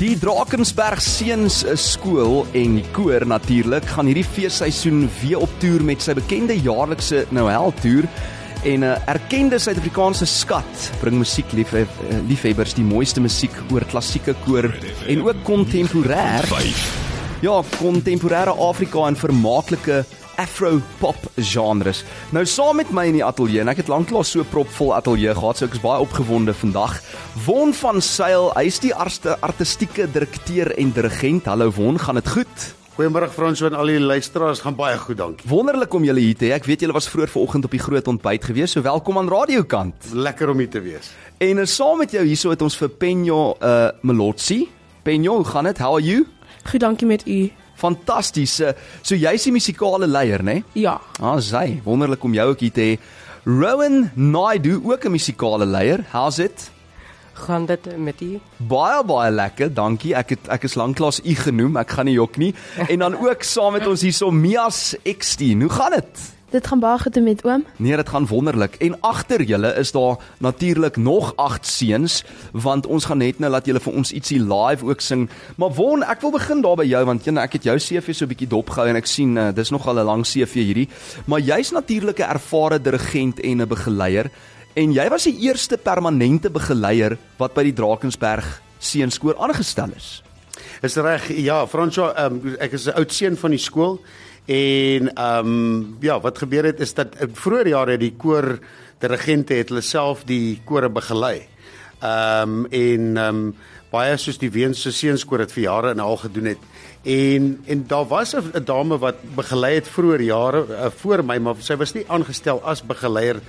Die Drakensberg Seuns skool en die koor natuurlik gaan hierdie feesseisoen weer op toer met sy bekende jaarlikse Noël toer en 'n uh, erkende Suid-Afrikaanse skat bring musiekliefhebbers die mooiste musiek oor klassieke koor en ook kontemporêr. Ja, kontemporêre Afrika en vermaaklike Afro-pop genres. Nou saam met my in die ateljee en ek het lanklaas so propvol ateljee gehad, so ek is baie opgewonde vandag. Won van Sail, hy is die artistieke direkteur en dirigent. Hallo Won, gaan dit goed? Goeiemôre Frans en al die luisteraars, gaan baie goed, dankie. Wonderlik om julle hier te hê. Ek weet julle was vroeër vanoggend op die groot ontbyt gewees, so welkom aan radiokant. Lekker om hier te wees. En uh, saam met jou hierso het ons vir Penjo uh Melotsi. Penjo, hoe gaan dit? How are you? Goed, dankie met u. Fantasties. So jy's die musikale leier, né? Nee? Ja. Ah, sy, wonderlik om jou ook hier te hê. Rowan Naidu, ook 'n musikale leier. How's it? gaan dit met u? Baie baie lekker, dankie. Ek het ek is lanklaas u genoem, ek gaan nie jok nie. En dan ook saam met ons hierso Mias X10. Hoe gaan dit? Dit gaan baie goed met oom. Nee, dit gaan wonderlik. En agter julle is daar natuurlik nog 8 seuns, want ons gaan net nou laat julle vir ons ietsie live ook sing. Maar Won, ek wil begin daar by jou want jy ek het jou CV so 'n bietjie dopgehou en ek sien uh, dis nogal 'n lang CV hierdie. Maar jy's natuurlik 'n ervare dirigent en 'n begeleier. En jy was die eerste permanente begeleier wat by die Drakensberg Seunskoor aangestel is. Is reg? Ja, Fransjo, um, ek is 'n oud seun van die skool en ehm um, ja, wat gebeur het is dat vroeër jare die koor dirigente het hulle self die kore begelei. Ehm um, en ehm um, baie soos die Weense Seunskoor het vir jare en al gedoen het. En en daar was 'n dame wat begelei het vroeër jare uh, voor my, maar sy was nie aangestel as begeleier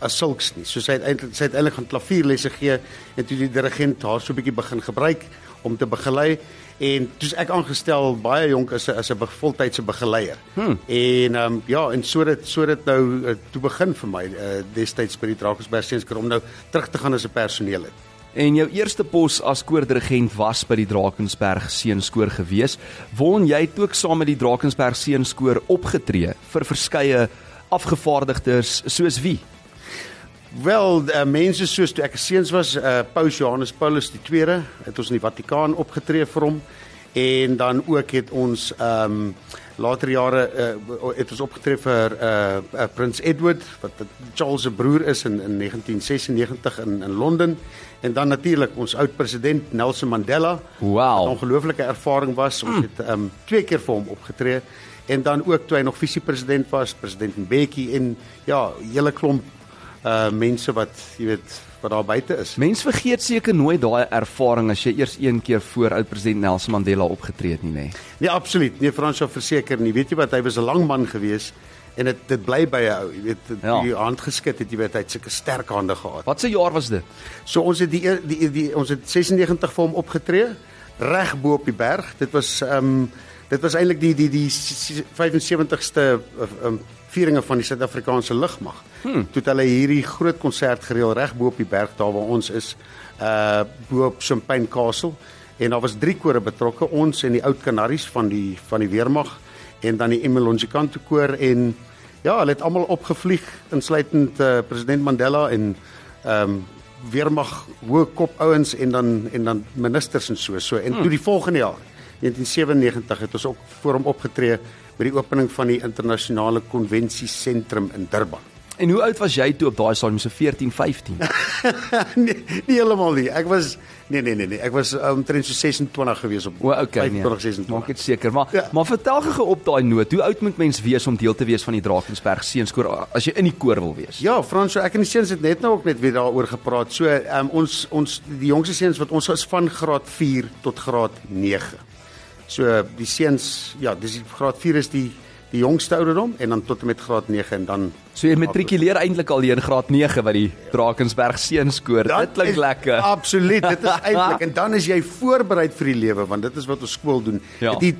as sulks nie. So sy het eintlik sy het eintlik gaan klavierlesse gee en toe die dirigent haar so 'n bietjie begin gebruik om te begelei en toe's ek aangestel baie jonk as 'n as 'n voltydse begeleier. Hmm. En ehm um, ja, en so dit so dit nou uh, toe begin vir my uh, destyds by die Drakensberg Seenskoor om nou terug te gaan as 'n personeel het. En jou eerste pos as koordirigent was by die Drakensberg Seenskoor gewees. Won jy het ook saam met die Drakensberg Seenskoor opgetree vir verskeie afgevaardigdes soos wie? Wel, uh, mense soos toe ek seuns was, uh, Paus Johannes Paulus II het ons in die Vatikaan opgetree vir hom en dan ook het ons ehm um, later jare uh, het ons opgetree vir uh, uh, Prins Edward wat Charles se broer is in in 1996 in in Londen en dan natuurlik ons oud president Nelson Mandela. Wow. 'n Ongelooflike ervaring was. Ons het ehm um, twee keer vir hom opgetree en dan ook toe hy nog visiepresident was, president Mbeki en ja, hele klomp uh mense wat jy weet wat daar buite is. Mense vergeet seker nooit daai ervaring as jy eers een keer voor oud president Nelson Mandela opgetree het nie, nê? Nee. nee, absoluut. Nee, Frans sou verseker nie. Weet jy wat, hy was 'n lang man gewees en dit dit bly by jou, jy weet, ja. die hand geskit het, jy weet, hy het sulke sterk hande gehad. Wat se jaar was dit? So ons het die die, die, die ons het 96 vir hom opgetree reg bo op die berg. Dit was ehm um, dit was eintlik die die die 75ste um, vieringe van die Suid-Afrikaanse lugmag. Hmm. Toe het hulle hierdie groot konsert gereël reg bo op die berg daar waar ons is, uh bo op Champagne Castle en daar was drie kore betrokke, ons en die oud kanaries van die van die weermag en dan die Emelonjikanto koor en ja, hulle het almal opgevlieg insluitend uh, president Mandela en ehm um, weermag hoë kop ouens en dan en dan ministers en so so en hmm. toe die volgende jaar 1997 het ons ook voor hom opgetree by die opening van die internasionale konvensiesentrum in Durban. En hoe oud was jy toe op daai stadium so 14, 15? nee, nie heeltemal nie. Ek was nee nee nee nee, ek was omtrent so 26 gewees op. O, okay, 25, nee. 26. Maak dit seker, maar ja. maar vertel gou op daai noot, hoe oud moet mens wees om deel te wees van die Drakensberg Seunskoor as jy in die koor wil wees? Ja, Frans, so ek en die seuns het net nou ook net weer daaroor gepraat. So, um, ons ons die jongste seuns wat ons is van graad 4 tot graad 9. So die seuns, ja, dis graad 4 is die die jongste ouderdom en dan tot en met graad 9 en dan So jy matrikuleer eintlik al hier in graad 9 by die Drakensberg Seunskoor. Dit klink lekker. Absoluut, dit is eintlik en dan is jy voorberei vir die lewe want dit is wat ons skool doen. Ja. Die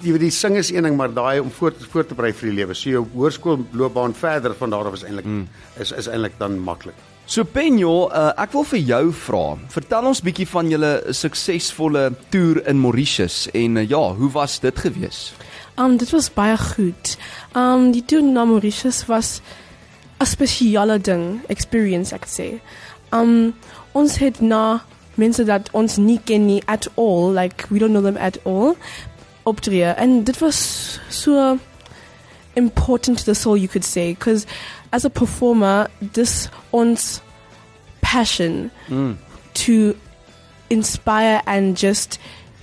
die die sing is een ding maar daai om voor voor te berei vir die lewe. So jou hoërskoolloopbaan verder van daar af is eintlik mm. is is eintlik dan maklik. So Penjo, uh, ek wil vir jou vra. Vertel ons bietjie van julle suksesvolle toer in Mauritius en uh, ja, hoe was dit geweest? Um dit was baie goed. Um die toer na Mauritius was 'n spesiale ding, experience ek sê. Um ons het na mense dat ons nie ken nie at all, like we don't know them at all, optree. En dit was so important to the soul, you could say, because as a performer, this ons passion to inspire and just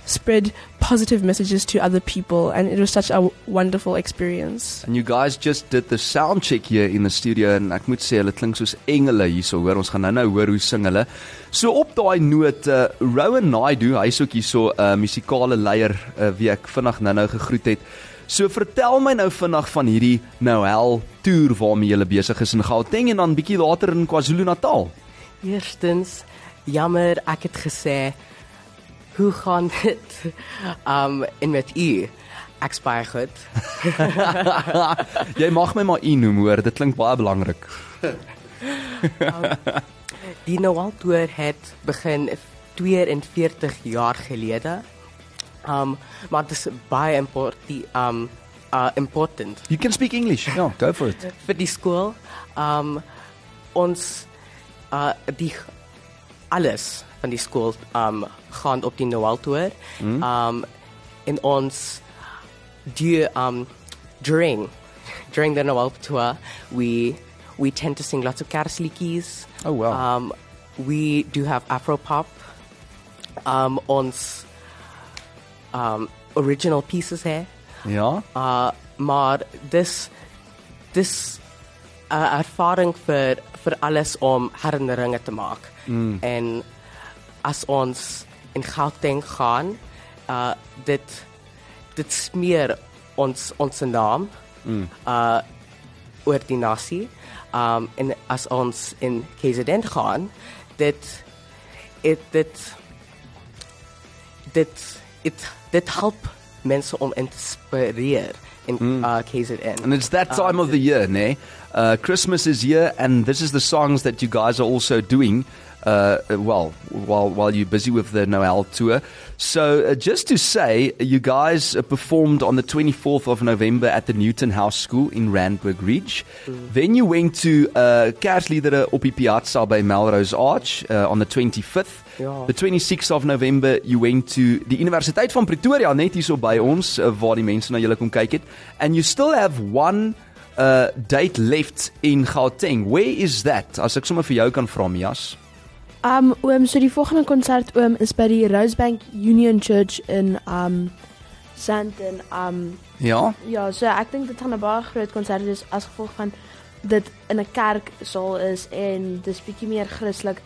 spread positive messages to other people and it was such a wonderful experience. And you guys just did the sound check here in the studio en ek moet sê hulle klink soos engele hierso. Hoor, ons gaan nou-nou hoor hoe sing hulle. So op daai noot, uh, Rowan Naidu, hy's ook hierso 'n uh, musikale leier uh, wie ek vinnig nou-nou gegroet het. So vertel my nou vinnig van hierdie Noel toer waarmee jy besig is in Gauteng en dan bietjie later in KwaZulu-Natal. Eerstens, jammer ek het gesê hoe gaan dit um in met u? Ek's baie goed. jy mag my maar u noem hoor, dit klink baie belangrik. Die Noel toer het begin 42 jaar gelede. Um maar is baie important um uh important You can speak English. Ja, go for it. vir die skool. Um ons uh die alles van die skool um gaan op die Noel toer. Mm. Um in ons um during during the Noel tour we we tend to sing lots of kersliedjies. Oh, wow. Um we do have Afro pop. Um ons um original pieces here. Ja. Uh maar dis dis 'n uh, ervaring vir vir alles om herinneringe te maak. Mm. En as ons in Gauteng gaan, uh dit dit smeer ons ons naam mm. uh oor die nasie. Um en as ons in KZN gaan, dit dit dit dit dit dit help mense om inspireer in mm. uh, KZN. And it's that time uh, of the year, ne? Uh, Christmas is here, and this is the songs that you guys are also doing. Uh, well, while while you're busy with the Noel tour, so uh, just to say, you guys uh, performed on the 24th of November at the Newton House School in Randburg Ridge. Mm. Then you went to uh, Kersliedere op die Piazza by Melrose Arch uh, on the 25th. Ja. The 26th of November you went to die Universiteit van Pretoria net hierso by ons uh, waar die mense na julle kom kyk het and you still have one uh date left in Gauteng. Where is that? As ek sommer vir jou kan vra Mias. Um oom, so die volgende konsert oom is by die Rosebank Union Church in um Sandton. Um Ja. ja, so ek dink dit gaan 'n baie groot konsert wees as gevolg van dit in 'n kerksaal is en dis bietjie meer Christelik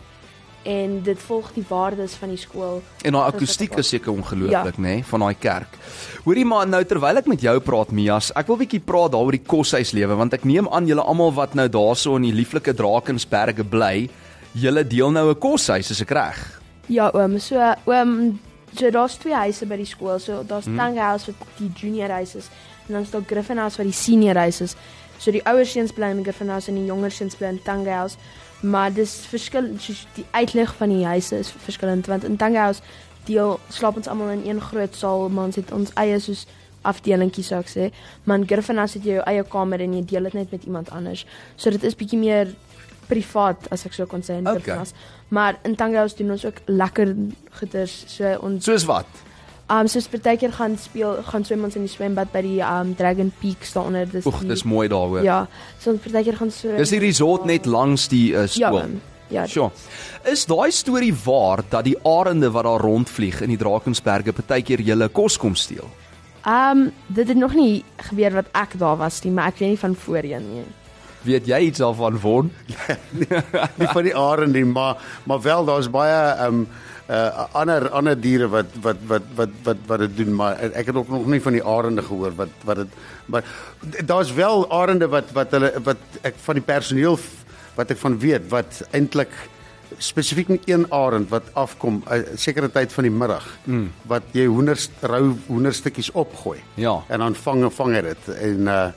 en dit volg die waardes van die skool. En daai akoestiek is seker Ja. ongelooflik, nê, nee, van daai kerk. Hoorie maar nou terwyl ek met jou praat Mias, ek wil bietjie praat daaroor die koshuislewe want ek neem aan julle almal wat nou daarso in die lieflike Drakensberge bly, julle deel nou 'n koshuis, is ek reg? Ja, oom, so oom, so daar's twee huise by die skool. So daar's hmm. Tanga House wat die junior huis is en dan is daar Griffin House wat die senior huis is. So die ouer seuns bly in Griffin House en die jonger seuns bly in Tanga House. Maar dis verskil soos die uitlig van die huise is verskillend want in Tanga House deel slaap ons almal in een groot saal, maar ons het ons eie soos afdelingkie sou ek sê. Maar in Griffin House het jy jou eie kamer en jy deel dit net met iemand anders. So dit is bietjie meer privaat as ek sou kon sê in Okay. Griffin House. Maar in Tanga House doen ons ook lekker goeders. So ons Soos wat? um soos partykeer gaan speel, gaan swem ons in die swembad by die um Dragon Peaks daaronder. Dis Oeg, die- dis mooi daar hoor. Ja, so ons partykeer gaan swem. Dis die resort net langs die uh, Ja, skool. oom. ja. Sure. Is daai storie waar dat die arende wat daar rondvlieg in die Drakensberge partykeer julle kos kom steel? Um dit het nog nie gebeur wat ek daar was nie, maar ek weet nie van voorheen nie. Weet jy iets daarvan von? nie van die arend nie, maar maar wel daar's baie ehm um, uh ander ander diere wat wat wat wat wat wat dit doen, maar ek het ook nog nie van die arende gehoor wat wat dit maar daar's wel arende wat wat hulle wat ek van die personeel wat ek van weet wat eintlik spesifiek met een arend wat afkom 'n sekere tyd van die middag mm. wat jy hoenders rou hoenderstukkies opgooi. Ja. En dan vang vang hy dit en uh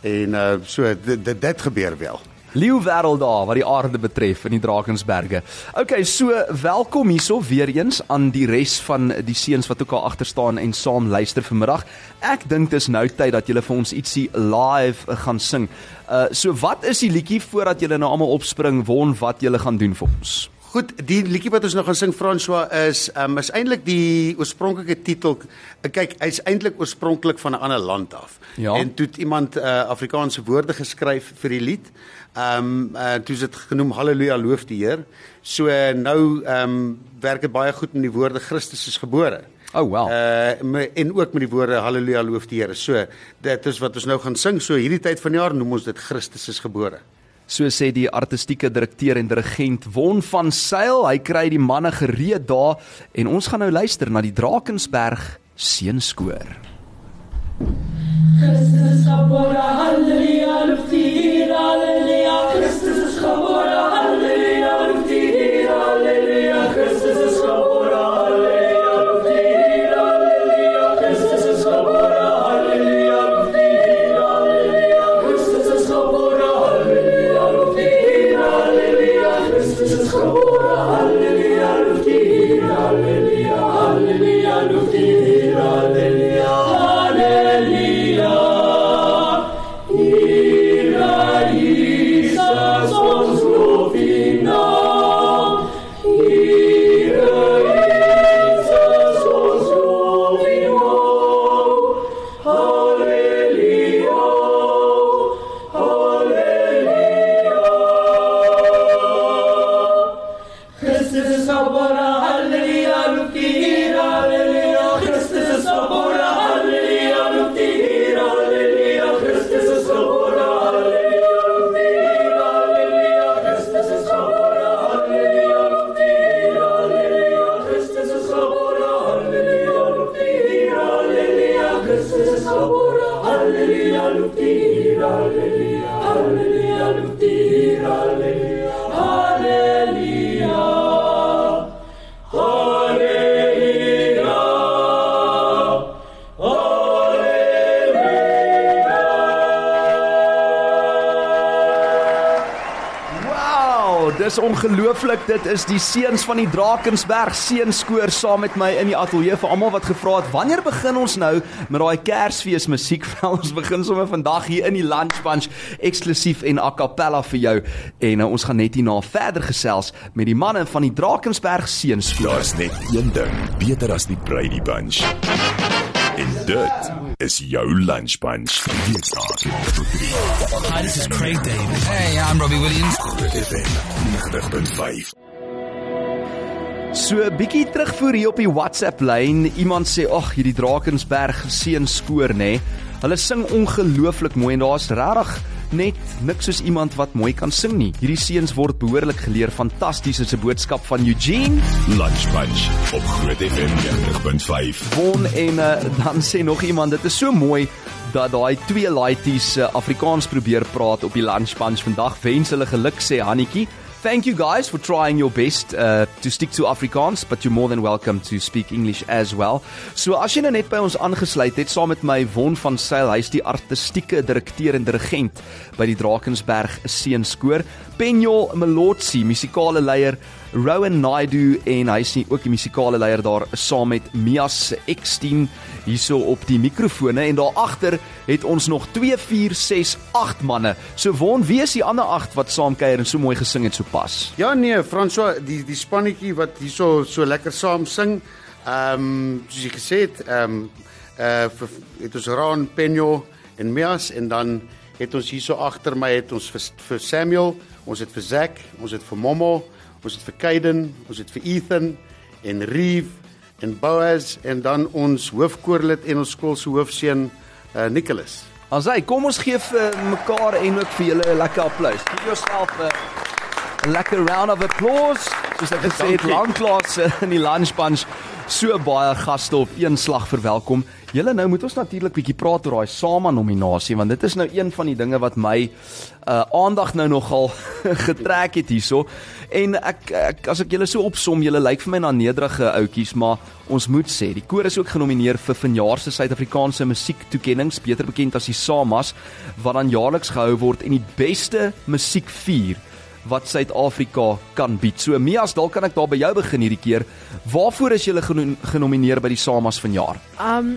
en uh so dit dit, gebeur wel. Leeu wêreld daar wat die aarde betref in die Drakensberge. Okay, so welkom hierso weer eens aan die res van die seuns wat ook al agter staan en saam luister vanmiddag. Ek dink dis nou tyd dat julle vir ons ietsie live uh, gaan sing. Uh so wat is die liedjie voordat julle nou almal opspring won wat julle gaan doen vir ons? Goed, die liedjie wat ons nou gaan sing François is um, is eintlik die oorspronklike titel. Kyk, hy's eintlik oorspronklik van 'n ander land af. Ja. En toe het iemand uh, Afrikaanse woorde geskryf vir die lied. Ehm um, uh, toe is dit genoem Halleluja loof die Heer. So uh, nou ehm um, werk dit baie goed met die woorde Christus is gebore. Oh wow. Uh en ook met die woorde Halleluja loof die Here. So dit is wat ons nou gaan sing. So hierdie tyd van die jaar noem ons dit Christus is gebore. So sê die artistieke direkteur en dirigent Won van Sail, hy kry die manne gereed daar en ons gaan nou luister na die Drakensberg seënskoor. Christus is gebore, halleluja, loof die Heer, halleluja. Ongelooflik. Dit is die seuns van die Drakensberg seunskoor saam met my in die ateljee vir almal wat gevra het, wanneer begin ons nou met daai Kersfees musiek? Wel, ons begin sommer vandag hier in die Lunch Bunch eksklusief en a cappella vir jou. En uh, ons gaan net hierna verder gesels met die manne van die Drakensberg seunskoor. Daar's net een ding beter as die Brady Bunch. En dit is jou lunch bunch. Hi, this is Craig David. Hey, I'm Robbie Williams. Groot FM 90.5. So 'n bietjie terugvoer hier op die WhatsApp lyn. Iemand sê, "Ag, hierdie Drakensberg seunskoor nê. Hulle sing ongelooflik mooi en daar's regtig net niks soos iemand wat mooi kan sing nie. Hierdie seuns word behoorlik geleer. Fantasties is 'n boodskap van Eugene Lunch bunch op Groot FM 90.5. Won en uh, dan sê nog iemand, dit is so mooi dat daai twee laities uh, Afrikaans probeer praat op die lunch bunch vandag. Wens hulle geluk sê Hannetjie. Thank you guys for trying your best uh, to stick to Afrikaans, but you're more than welcome to speak English as well. So as jy nou net by ons aangesluit het saam met my Won van Sail, hy's die artistieke direkteur en dirigent by die Drakensberg Seunskoor. Penjo Melotsi, musikale leier, Rowan Naidu en hy is ook die musikale leier daar saam met Mias X10 hierso op die mikrofone en daar agter het ons nog 2 4 6 8 manne. So Won, wie is die ander 8 wat saamkuier en so mooi gesing het sopas? Ja nee, François, die die spannetjie wat hierso so lekker saam sing. Ehm um, soos jy gesê het, ehm um, uh vir, het ons Raan Penjo en Mias en dan het ons hierso agter my het ons vir, vir Samuel, ons het vir Zack, ons het vir Momo, ons het vir Kaiden, ons het vir Ethan en Reeve en Boaz en dan ons hoofkoorlid en ons skool se hoofseun uh, Nicholas. Asai, kom ons gee vir mekaar en ook vir julle 'n lekker applous. Gee jouself 'n 'n lekker round of applause. Soos ek gesê het, lanklaas eh, in die lunch bunch so baie gaste op een slag verwelkom. Julle nou moet ons natuurlik bietjie praat oor daai Sama nominasie want dit is nou een van die dinge wat my uh aandag nou nogal getrek het hierso. En ek, ek as ek julle so opsom, julle lyk vir my na nederige outjies, maar ons moet sê, die koor is ook genomineer vir vanjaar se Suid-Afrikaanse musiektoekennings, beter bekend as die SAMAs, wat dan jaarliks gehou word en die beste musiek vier wat Suid-Afrika kan bied. So Mias, dalk kan ek daar by jou begin hierdie keer. Waarvoor is jy geno genomineer by die SAMAs vanjaar? Um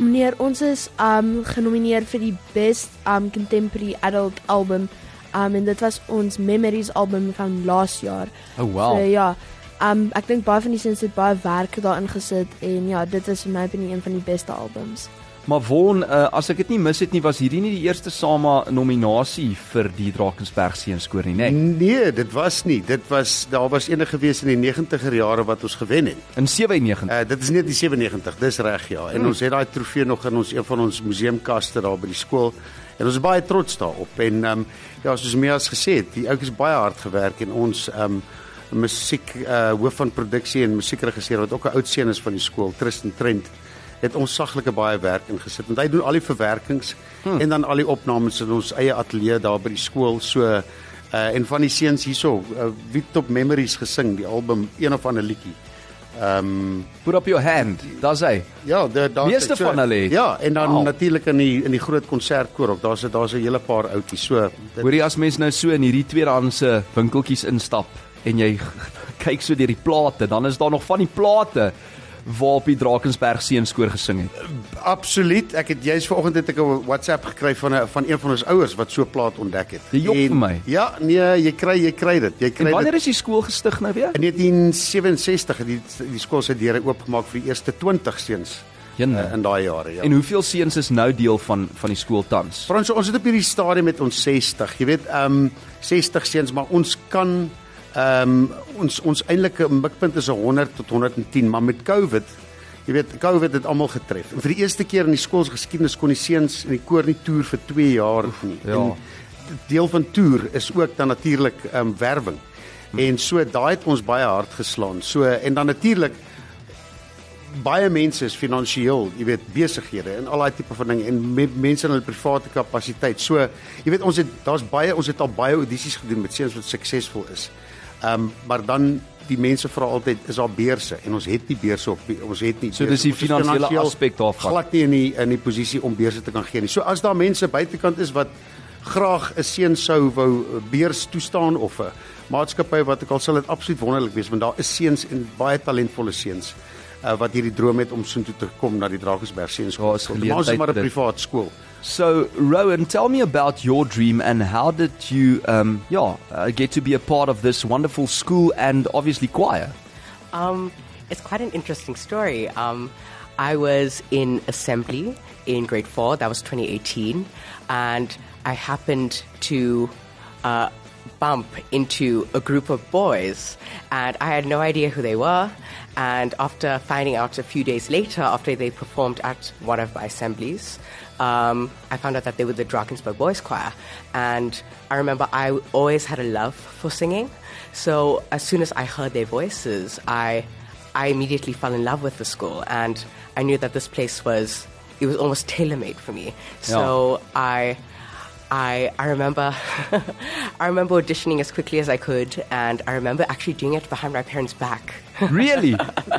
meneer, ons is um genomineer vir die Best um Contemporary Adult Album Um en dit was ons Memories album van laas jaar. Oh wow. So ja, um ek dink baie van die seuns het baie werk daarin gesit en ja, dit is vir my opinie een van die beste albums. Maar Von, uh, as ek dit nie mis het nie, was hierdie nie die eerste Sama nominasie vir die Drakensberg seenskoor nie, nê? Nee? Nee, dit was nie. Dit was daar was enige gewees in die 90er jare wat ons gewen het. In 97. Uh, dit is nie die 97, dis reg ja. En Hmm. ons het daai trofee nog in ons een van ons museumkaste daar by die skool. En ons is baie trots daarop. En ehm um, ja, soos Mia's gesê het, die ouetjies baie hard gewerk en ons ehm um, musiek uh hoof van produksie en musiekregisseur wat ook 'n oud seun is van die skool, Tristan Trent, het ons saglike baie werk ingesit. Want hy doen al die verwerkings hmm. en dan al die opnames in ons eie ateljee daar by die skool. So uh en van die seuns hierso, uh, wie het op Memories gesing, die album een of ander liedjie. Ehm um, Put up your hand. Daar's hy. Ja, daar daar Meeste van hulle. Ja, en dan Wow. natuurlik in die in die groot konsertkoor ook. Daar's daar's 'n hele paar outjies. So Hoorie as mens nou so in hierdie tweedehandse winkeltjies instap en jy kyk so deur die plate, dan is daar nog van die plate waarop die Drakensberg seenskoor gesing het. absoluut. Ek het juis vanoggend het ek 'n WhatsApp gekry van 'n van een van ons ouers wat so plaat ontdek het. Jy jok En- vir my. Ja, nee, jy kry jy kry dit. Jy En kry wanneer dit. is die skool gestig nou weer? In 1967 het die die skool se deure oopgemaak vir die eerste 20 seuns Jenne. uh, in daai jare, ja. En hoeveel seuns is nou deel van van die skool tans? Frans, ons het op hierdie stadium met ons 60. Jy weet, ehm um, 60 seuns, maar ons kan ehm um, ons ons eintlike mikpunt is 100 tot 110, maar met COVID Jy weet, COVID het almal getref. En vir die eerste keer in die skool se geskiedenis kon die seuns in die koor nie toer vir 2 jaar nie. ja. En deel van toer is ook dan natuurlik ehm um, werwing. En so daai het ons baie hard geslaan. So en dan natuurlik baie mense is finansiëel, jy weet, besighede en al daai tipe van dinge en me, mense in hulle private kapasiteit. So, jy weet ons het daar's baie ons het al baie audisies gedoen met seuns wat suksesvol is. Ehm um, maar dan die mense vra altyd is daar beurse en ons het nie beurse op ons het nie. So dis die finansiële aspek daarvan. Glad nie in die in die posisie om beurse te kan gee nie. So as daar mense buitekant is wat graag 'n seun sou wou 'n beurs toestaan of 'n maatskappy wat ek al sal dit absoluut wonderlik wees want daar is seuns en baie talentvolle seuns uh, wat hierdie droom het om soontoe te kom na die Drakensberg seunskool. Ja, is Maar 'n privaat skool. So, Rowan, tell me about your dream and how did you, um, yeah, uh, get to be a part of this wonderful school and obviously choir? Um, it's quite an interesting story. Um, I was in assembly in grade four. That was 2018, and I happened to uh, bump into a group of boys, and I had no idea who they were. And after finding out a few days later, after they performed at one of my assemblies, um, I found out that they were the Drakensberg Boys Choir. And I remember I always had a love for singing. So as soon as I heard their voices, I, I immediately fell in love with the school. And I knew that this place was, it was almost tailor made for me. So I, I, I remember, I remember auditioning as quickly as I could. And I remember actually doing it behind my parents' back. Really?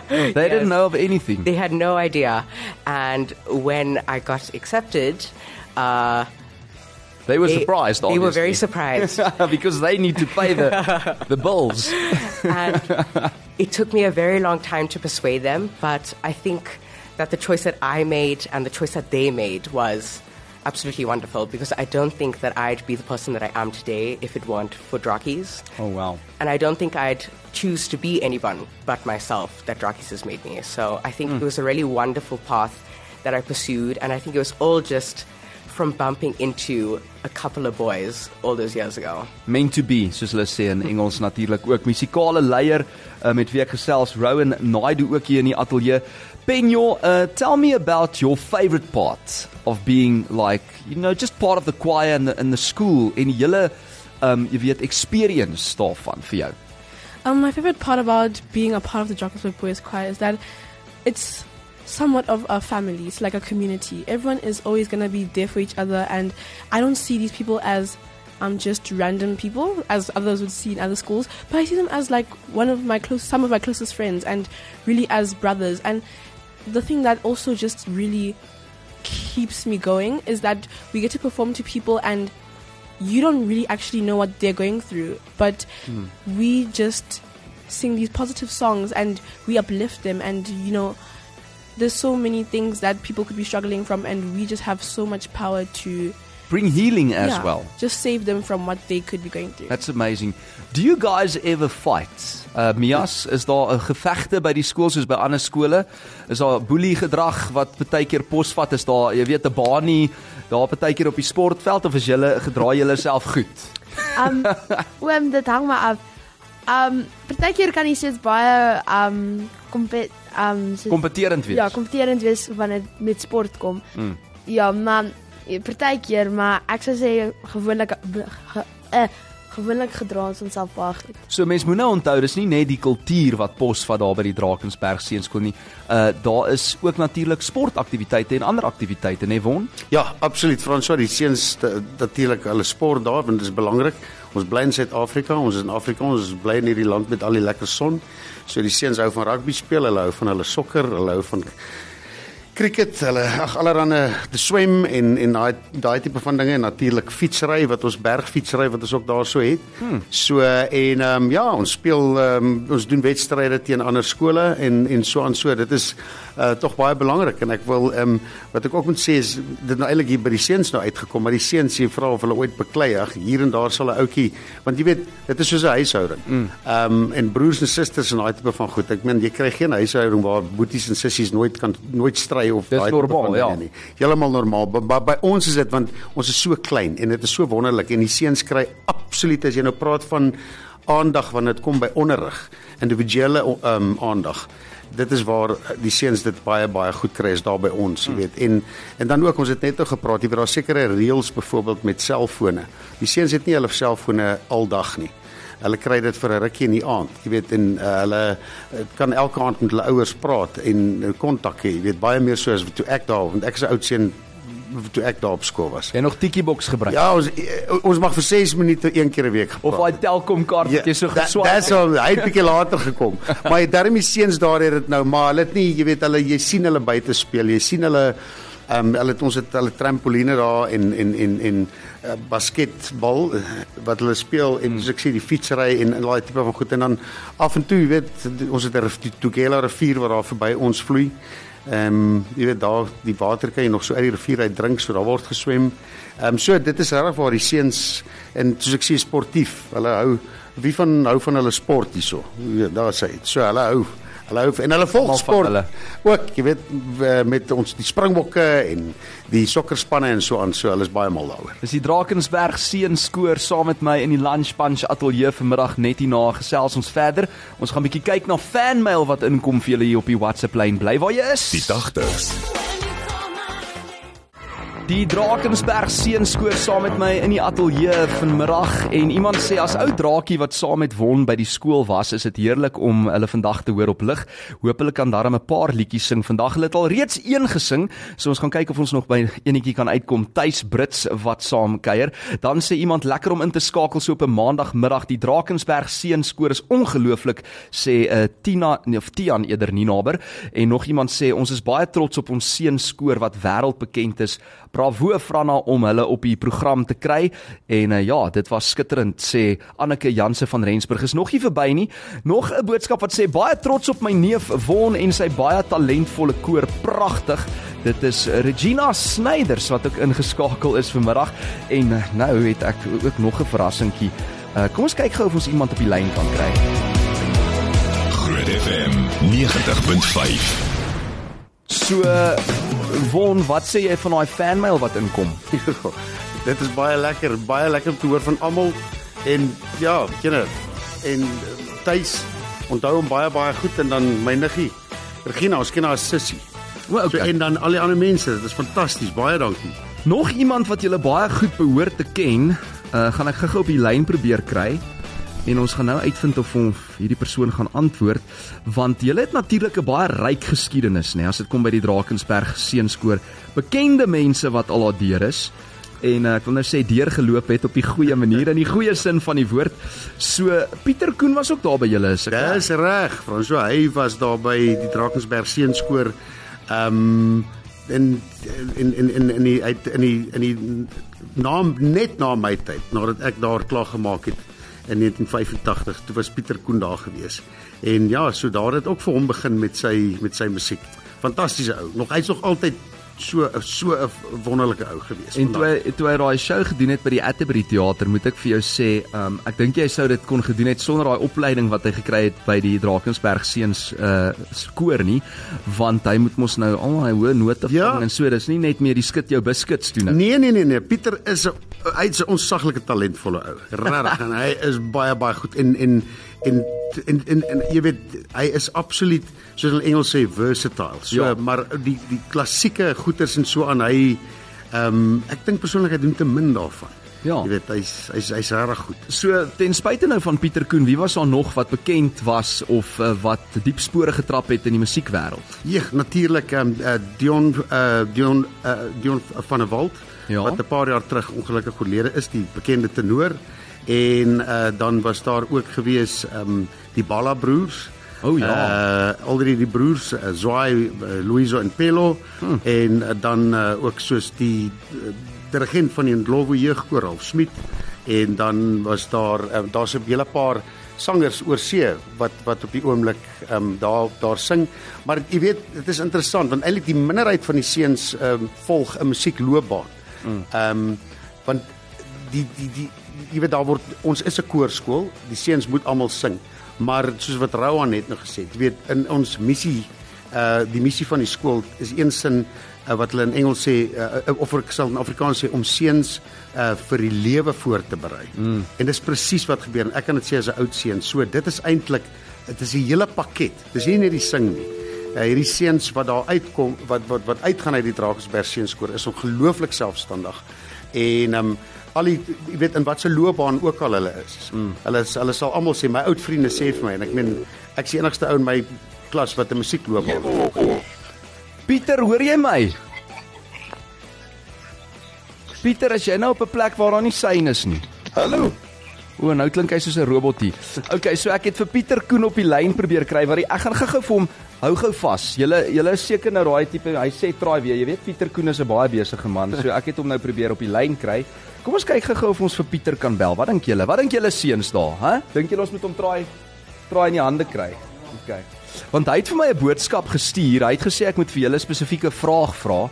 they didn't know of anything. They had no idea. And when I got accepted, uh, They were they, surprised, They were very surprised. because they need to pay the the bills. and it took me a very long time to persuade them, but I think that the choice that I made and the choice that they made was absolutely wonderful because I don't think that I'd be the person that I am today if it weren't for Drakis. Oh wow. And I don't think I'd choose to be anyone but myself that Drakis has made me. So I think it was a really wonderful path that I pursued, and I think it was all just from bumping into a couple of boys all those years ago. Meant to be, soos hulle sê in Engels natuurlik ook. Musikale leier uh, met wie ek gesels, Rowan Naidu ook hier in die ateljee. Penyo, uh, tell me about your favorite part of being like, you know, just part of the choir and the, in the school en die hele um jy weet experience daarvan. Um, my favorite part about being a part of the Drakensberg Boys Choir is that it's somewhat of a family. It's like a community. Everyone is always going to be there for each other, and I don't see these people as um, just random people, as others would see in other schools, but I see them as like one of my close, some of my closest friends, and really as brothers. And the thing that also just really keeps me going is that we get to perform to people and you don't really actually know what they're going through, but hmm. we just sing these positive songs and we uplift them. And you know, there's so many things that people could be struggling from, and we just have so much power to bring healing as yeah, well. Just save them from what they could be going through. That's amazing. Do you guys ever fight? Uh Mias, is daar 'n gevegte by die skool soos by ander skole? Is daar boelie gedrag wat baie keer posvat is daar, jy weet 'n baanie daar baie keer op die sportveld of is julle gedra julle self goed? Um oom dit hang maar af. Um partykeer kan jy steeds baie um kompet um soos- Kompeterend wees. Ja, kompeterend wees wanneer dit met sport kom. Mm. Ja, maar partykeer, maar ek sou sê gewoonlik ge, uh, gewoonlik gedra ons onsself baie goed. So mense moet nou onthou dis nie net die kultuur wat posvat daar by die Drakensberg seunskool nie. Uh daar is ook natuurlik sportaktiwiteite en ander aktiwiteite, né Won? Ja, absoluut. Franswa, die seuns natuurlik hulle sport daar want dit is belangrik. Ons bly in Suid-Afrika, ons is in Afrika, ons is bly in hierdie land met al die lekker son. So die seuns hou van rugby speel, hulle hou van hulle sokker, hulle hou van cricket, hulle ag allerhande te swem en en daai daai tipe van dinge en natuurlik fietsry wat ons bergfietsry wat ons ook daarso het. Hmm. So en ehm um, ja, ons speel ehm um, ons doen wedstryde teen ander skole en en so aan so. Dit is uh tog baie belangrik en ek wil ehm um, wat ek ook moet sê is dit nou eintlik hier by die seuns nou uitgekom, maar die seuns sê vra of hulle ooit beklei. Ag, hier en daar sal 'n ouetjie, want jy weet, dit is soos 'n huishouding. Ehm um, en broers en susters en daai tipe van goed. Ek meen jy kry geen huishouding waar boeties en sissies nooit kan nooit stry of daai normaal, ja. nie. Heeltemal normaal. By, by, by ons is dit want ons is so klein en dit is so wonderlik en die seuns kry absoluut as jy nou praat van aandag wanneer dit kom by onderrig, individuele ehm um, aandag. Dit is waar die seuns dit baie baie goed kry is daar by ons, jy weet. En en dan ook ons het net nou gepraat, jy weet daar sekere reëls byvoorbeeld met selfone. Die seuns het nie hulle selfone aldag nie. Hulle kry dit vir 'n rukkie in die aand. Jy weet en uh, hulle uh, kan elke aand met hulle ouers praat en kontak hê. Jy weet baie meer so as toe ek daar want ek is 'n oud seun toe ek daar op skool was. Jy nog Tiki box gebruik? Ja, ons uh, ons mag vir 6 minute een keer 'n week Of gepraat. daai Telkom kaart wat jy so da- geswaai Dis al hy het bietjie later gekom. maar hy darmie seuns daar het dit nou, maar hulle het nie, jy weet hulle jy sien hulle buite speel. Jy sien hulle ehm um, hulle het ons het hulle trampoline daar en en en en uh, basketbal eh, wat hulle speel en soos ek sê die fietsry en en daai tipe van goed en dan af en toe jy weet ons het 'n Tugela rivier wat daar verby ons vloei. Ehm um, jy weet daar die water kan jy nog so uit die rivier uit drink so daar word geswem. Ehm um, so dit is regtig waar die seuns en soos ek sê sportief. Hulle hou wie van hou van hulle sport hierso. Ja, daar sê dit. So hulle hou hulle hou en hulle volg sport. hulle. Ook jy weet met ons die springbokke en die sokkerspanne en so aan. So hulle is baie mal daaroor. Dis die Drakensberg seunskoor saam met my in die Lunch Punch ateljee vanmiddag net hierna gesels ons verder. Ons gaan bietjie kyk na fanmail wat inkom vir julle hier op die WhatsApp lyn. Bly waar jy is. Die dagters. Die Drakensberg seunskoor saam met my in die ateljee vanmiddag en iemand sê as ou draakie wat saam met Won by die skool was, is dit heerlik om hulle vandag te hoor op lig. Hoop hulle kan darm 'n paar liedjies sing. Vandag hulle het al reeds een gesing, so ons gaan kyk of ons nog by enetjie kan uitkom. Tuis Brits wat saam kuier. Dan sê iemand lekker om in te skakel so op 'n maandagmiddag. Die Drakensberg seunskoor is ongelooflik, sê uh, Tina of Tian eerder nie naber en nog iemand sê ons is baie trots op ons seunskoor wat wêreldbekend is. Bravo Franna om hulle op die program te kry en uh, ja, dit was skitterend sê Anneke Janse van Rensburg is nog nie verby nie. Nog 'n boodskap wat sê baie trots op my neef Won en sy baie talentvolle koor. Pragtig. Dit is Regina Snyders wat ook ingeskakel is vanmiddag en uh, nou het ek ook nog 'n verrassingkie. Uh, kom ons kyk gou of ons iemand op die lyn kan kry. Groot FM 90.5. So Won, wat sê jy van daai fanmail wat inkom? dit is baie lekker, baie lekker om te hoor van almal en ja, kinders en tuis onthou hom baie baie goed en dan my niggie Regina, ons ken haar as sussie. O, So, en dan al die ander mense, dit is fantasties. Baie dankie. Nog iemand wat julle baie goed behoort te ken, uh, gaan ek gou-gou op die lyn probeer kry en ons gaan nou uitvind of ons hierdie persoon gaan antwoord want julle het natuurlik 'n baie ryk geskiedenis nê as dit kom by die Drakensberg seunskoor bekende mense wat al daar deur is en uh, ek wil nou sê deurgeloop het op die goeie manier in die goeie sin van die woord so Pieter Koen was ook daar by julle is ek reg? Dis reg, François. Hy was daar by die Drakensberg seunskoor. Ehm um, in in in in in die uit in die in die naam net na my tyd, nadat ek daar klaar gemaak het in 1985, toe was Pieter Koen daar gewees. En ja, so daar het ook vir hom begin met sy met sy musiek. Fantastiese ou. Nog hy's nog altyd so so 'n wonderlike ou gewees. En toe hy, toe hy daai show gedoen het by die Atterbury teater, moet ek vir jou sê, um, ek dink jy sou dit kon gedoen het sonder daai opleiding wat hy gekry het by die Drakensberg seuns uh koor nie, want hy moet mos nou al daai hoë note Ja. vang en so, dis nie net meer die skit jou biscuits doen nie. Nee nee nee nee, Pieter is 'n hy's 'n onsaglike talentvolle ou. Regtig en hy is baie baie goed en en en en en, en jy weet hy is absoluut soos hulle Engels sê versatile. So Ja. maar die die klassieke goeters en so aan hy ehm um, ek dink persoonlik hy doen te min daarvan. Ja. Jy weet hy's hy's hy's regtig goed. So ten spyte nou van Pieter Koen, wie was daar nog wat bekend was of uh, wat diep spore getrap het in die musiekwêreld? Ja, natuurlik ehm um, uh, Dion uh, Dion uh, Dion van der Walt Ja. wat 'n paar jaar terug ongelukkig oorlede is, die bekende tenor. En uh, dan was daar ook gewees ehm um, die Balla broers. O ja. Uh al die die broers, uh, Zwai, uh, Luiso en Pelo hmm. en uh, dan uh, ook soos die uh, dirigent van die Ndlovu jeugkoor Ralf Smit en dan was daar uh, daar's 'n hele paar sangers oor see wat wat op die oomblik ehm um, daar daar sing. Maar jy weet, dit is interessant want eintlik die minderheid van die seuns ehm um, volg 'n musiekloopbaan. Ehm um, want die die die jy weet daar word ons is 'n koorskool, die seuns moet almal sing. Maar soos wat Rowan net nou gesê het, weet in ons missie uh die missie van die skool is een sin uh, wat hulle in Engels sê uh, of ek sal in Afrikaans sê om seuns uh vir die lewe voor te berei. Mm. En dis presies wat gebeur en ek kan dit sê as 'n oud seun. So dit is eintlik dit is 'n hele pakket. Dis nie net die sing nie. Uh, hierdie seuns wat daar uitkom wat wat wat uitgaan uit die Drakensberg seunskoor is ongelooflik selfstandig. En um, al die jy weet in watter loopbaan ook al hulle is. Mm. Hulle is, hulle sal almal sê my oud vriende sê vir my en ek meen ek's die enigste ou in my klas wat 'n musiekloopbaan het. Pieter, hoor jy my? Pieter, as jy nou op 'n plek waar daar nie sein is nie. Hallo. O, nou klink hy soos 'n robotie. Okay, so ek het vir Pieter Koen op die lyn probeer kry, maar ek gaan gou-gou vir hom hou gou vas. Julle julle is seker nou daai tipe, hy sê traai weer. Jy weet Pieter Koen is 'n baie besige man, so ek het hom nou probeer op die lyn kry. Kom ons kyk gou-gou of ons vir Pieter kan bel. Wat dink julle? Wat dink julle seuns daar, hè? Dink julle ons moet hom traai traai in die hande kry? Okay. Want hy het vir my 'n boodskap gestuur. Hy het gesê ek moet vir julle 'n spesifieke vraag vra.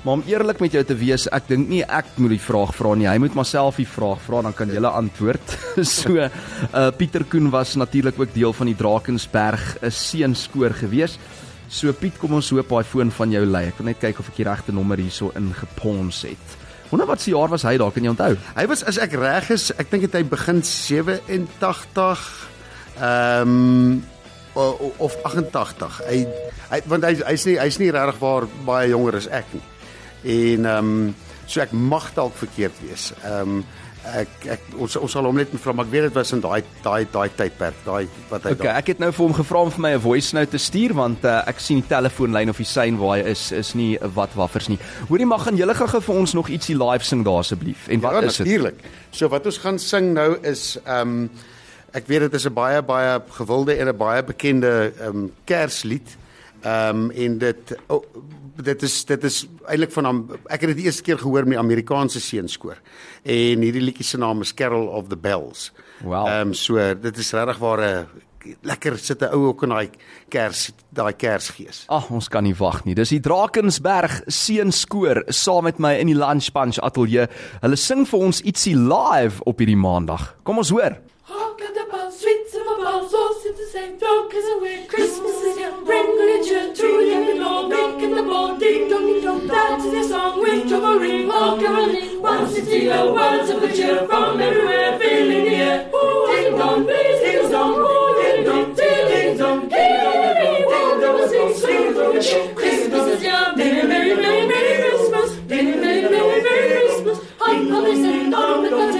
Maar om eerlik met jou te wees, ek dink nie ek moet die vraag vra nie. Hy moet maar self die vraag vra dan kan jy antwoord. so uh Pieter Koen was natuurlik ook deel van die Drakensberg 'n seunskoor gewees. So Piet, kom ons hoop daai foon van jou lei. Ek wil net kyk of ek die regte nommer hierso ingepons het. Wonder wat se jaar was hy daar, kan jy onthou? Hy was as ek reg is, ek dink dit hy begin 87 ehm um, of 88. Hy hy want hy hy's nie hy's nie regtig waar baie jonger as ek nie. En ehm um, so ek mag dalk verkeerd wees. Ehm um, ek ek ons ons sal hom net vra maar ek weet dit was in daai daai daai tydperk, daai wat hy Okay, ek het nou vir hom gevra om vir my 'n voice note te stuur want uh, ek sien die telefoonlyn of die sein waar hy is is nie wat waffers nie. Hoorie mag gaan julle gou vir ons nog ietsie live sing daar asseblief. En wat ja, is dit? natuurlik. So wat ons gaan sing nou is ehm um, ek weet dit is 'n baie baie gewilde en 'n baie bekende ehm um, Kerslied. Ehm um, en dit oh, dit is dit is eintlik van hom ek het dit die eerste keer gehoor met die Amerikaanse seunskoor. En hierdie liedjie se naam is Carol of the Bells. Wow. Ehm um, so dit is regtig waar 'n lekker sit 'n ou ook in daai Kers daai Kersgees. Ag, ons kan nie wag nie. Dis die Drakensberg seunskoor saam met my in die Lunch Punch ateljee. Hulle sing vir ons ietsie live op hierdie maandag. Kom ons hoor. Hark at the bells, streets of a bells, all sit the same, dark as away. Christmas is here, bring good cheer to the and old, making the ball, ding dong ding dong. That is the song with a ring, all caroling. One city, oh, words of good cheer from everywhere, filling the air. Ding dong, please, ding dong, ding dong, ding ding dong, ding dong, ding dong, dong, sing, sing, sing. Christmas is here, merry, merry, merry, merry Christmas, merry, merry, merry, merry Christmas. Hum, hum, listen, dong, the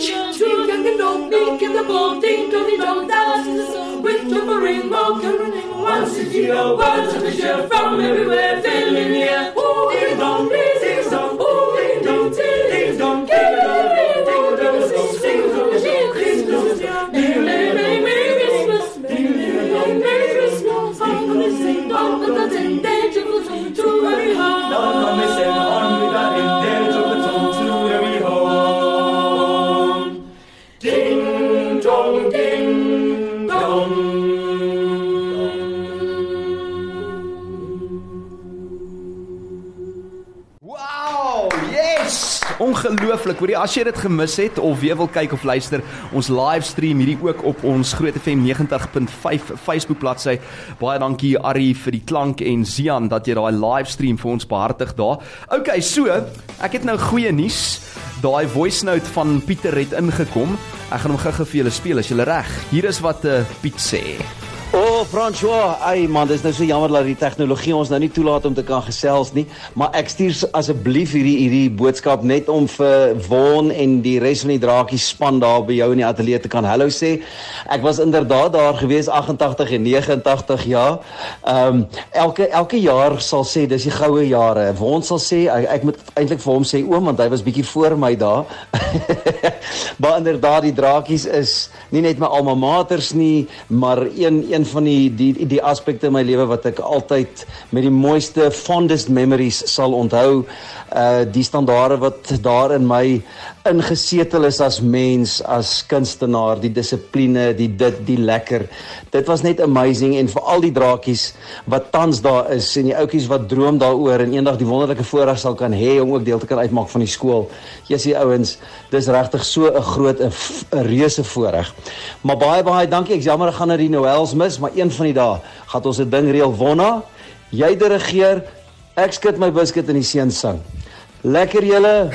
bring good cheer to young and old, meek and the bold, ding dong, ding dong, that is the song. With joyful ring, all caroling, one city, oh, words of the cheer from everywhere, filling the air. Ooh, ding dong, please, Hoorie, as jy dit gemis het of weer wil kyk of luister, ons livestream hierdie ook op ons Groot FM 90.5 Facebook bladsy. Baie dankie Ari vir die klank en Zian dat jy daai livestream vir ons behartig daar. Okay, so, ek het nou goeie nuus. Daai voice note van Pieter het ingekom. Ek gaan hom gou-gou vir julle speel as julle reg. Hier is wat uh, Piet sê. O, oh, François, ai man, dis nou so jammer dat die tegnologie ons nou nie toelaat om te kan gesels nie, maar ek stuur asseblief hierdie hierdie boodskap net om vir Won en die res van die draakies span daar by jou in die ateljee te kan hallo sê. Ek was inderdaad daar gewees 88 en 89 jaar. Ehm um, elke elke jaar sal sê dis die goue jare. Won sal sê ek, ek moet eintlik vir hom sê oom want hy was bietjie voor my daar. maar inderdaad die draakies is nie net my alma maters nie, maar een een van die die die aspekte in my lewe wat ek altyd met die mooiste fondest memories sal onthou. Uh die standaarde wat daar in my ingesetel is as mens, as kunstenaar, die dissipline, die dit, die lekker. Dit was net amazing en vir al die draakies wat tans daar is en die ouetjies wat droom daaroor en eendag die wonderlike voorreg sal kan hê om ook deel te kan uitmaak van die skool. Jessie ouens, dis regtig so 'n groot 'n reuse voorreg. Maar baie baie dankie. Ek jammer ek gaan nou die Noels mis, maar een van die dae gaan ons 'n ding reël wonna. Jy dirigeer, ek skud my biscuit in die seun sing. Lekker julle.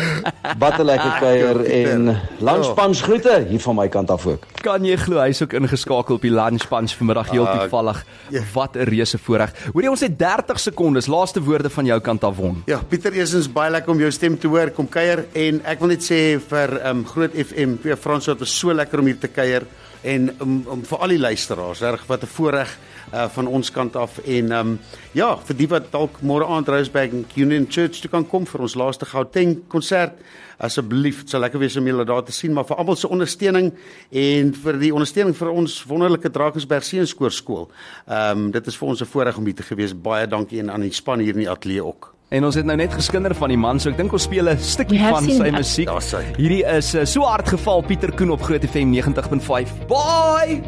Wat 'n lekker kuier en langspans groete hier van my kant af ook. Kan jy glo hy's ook ingeskakel op die lunch punch vanmiddag heel Ah, toevallig. ja. Wat 'n reuse voorreg. Hoorie ons het 30 sekondes. Laaste woorde van jou kant af won. Ja, Pieter, eersins baie lekker om jou stem te hoor. Kom kuier en ek wil net sê vir ehm um, Groot FM, vir Frans, dit was so lekker om hier te kuier en om um, vir al die luisteraars, reg wat 'n voorreg uh, van ons kant af en ehm um, ja, vir die wat dalk môre aand Rosebank Union Church toe kan kom vir ons laaste Gauteng konsert. Asseblief, dit sal lekker wees om julle daar te sien, maar vir almal se ondersteuning en vir die ondersteuning vir ons wonderlike Drakensberg Seenskoor skool. Ehm um, dit is vir ons 'n voorreg om hier te gewees. Baie dankie en aan die span hier in die ateljee ook. En ons het nou net geskinder van die man, so ek dink ons speel 'n stukkie van sy that. musiek. Hierdie is uh, so hard geval Pieter Koen op Groot FM 90.5. Bye.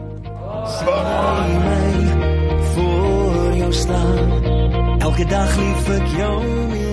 voor jou staan. Elke dag lief ek jou meer.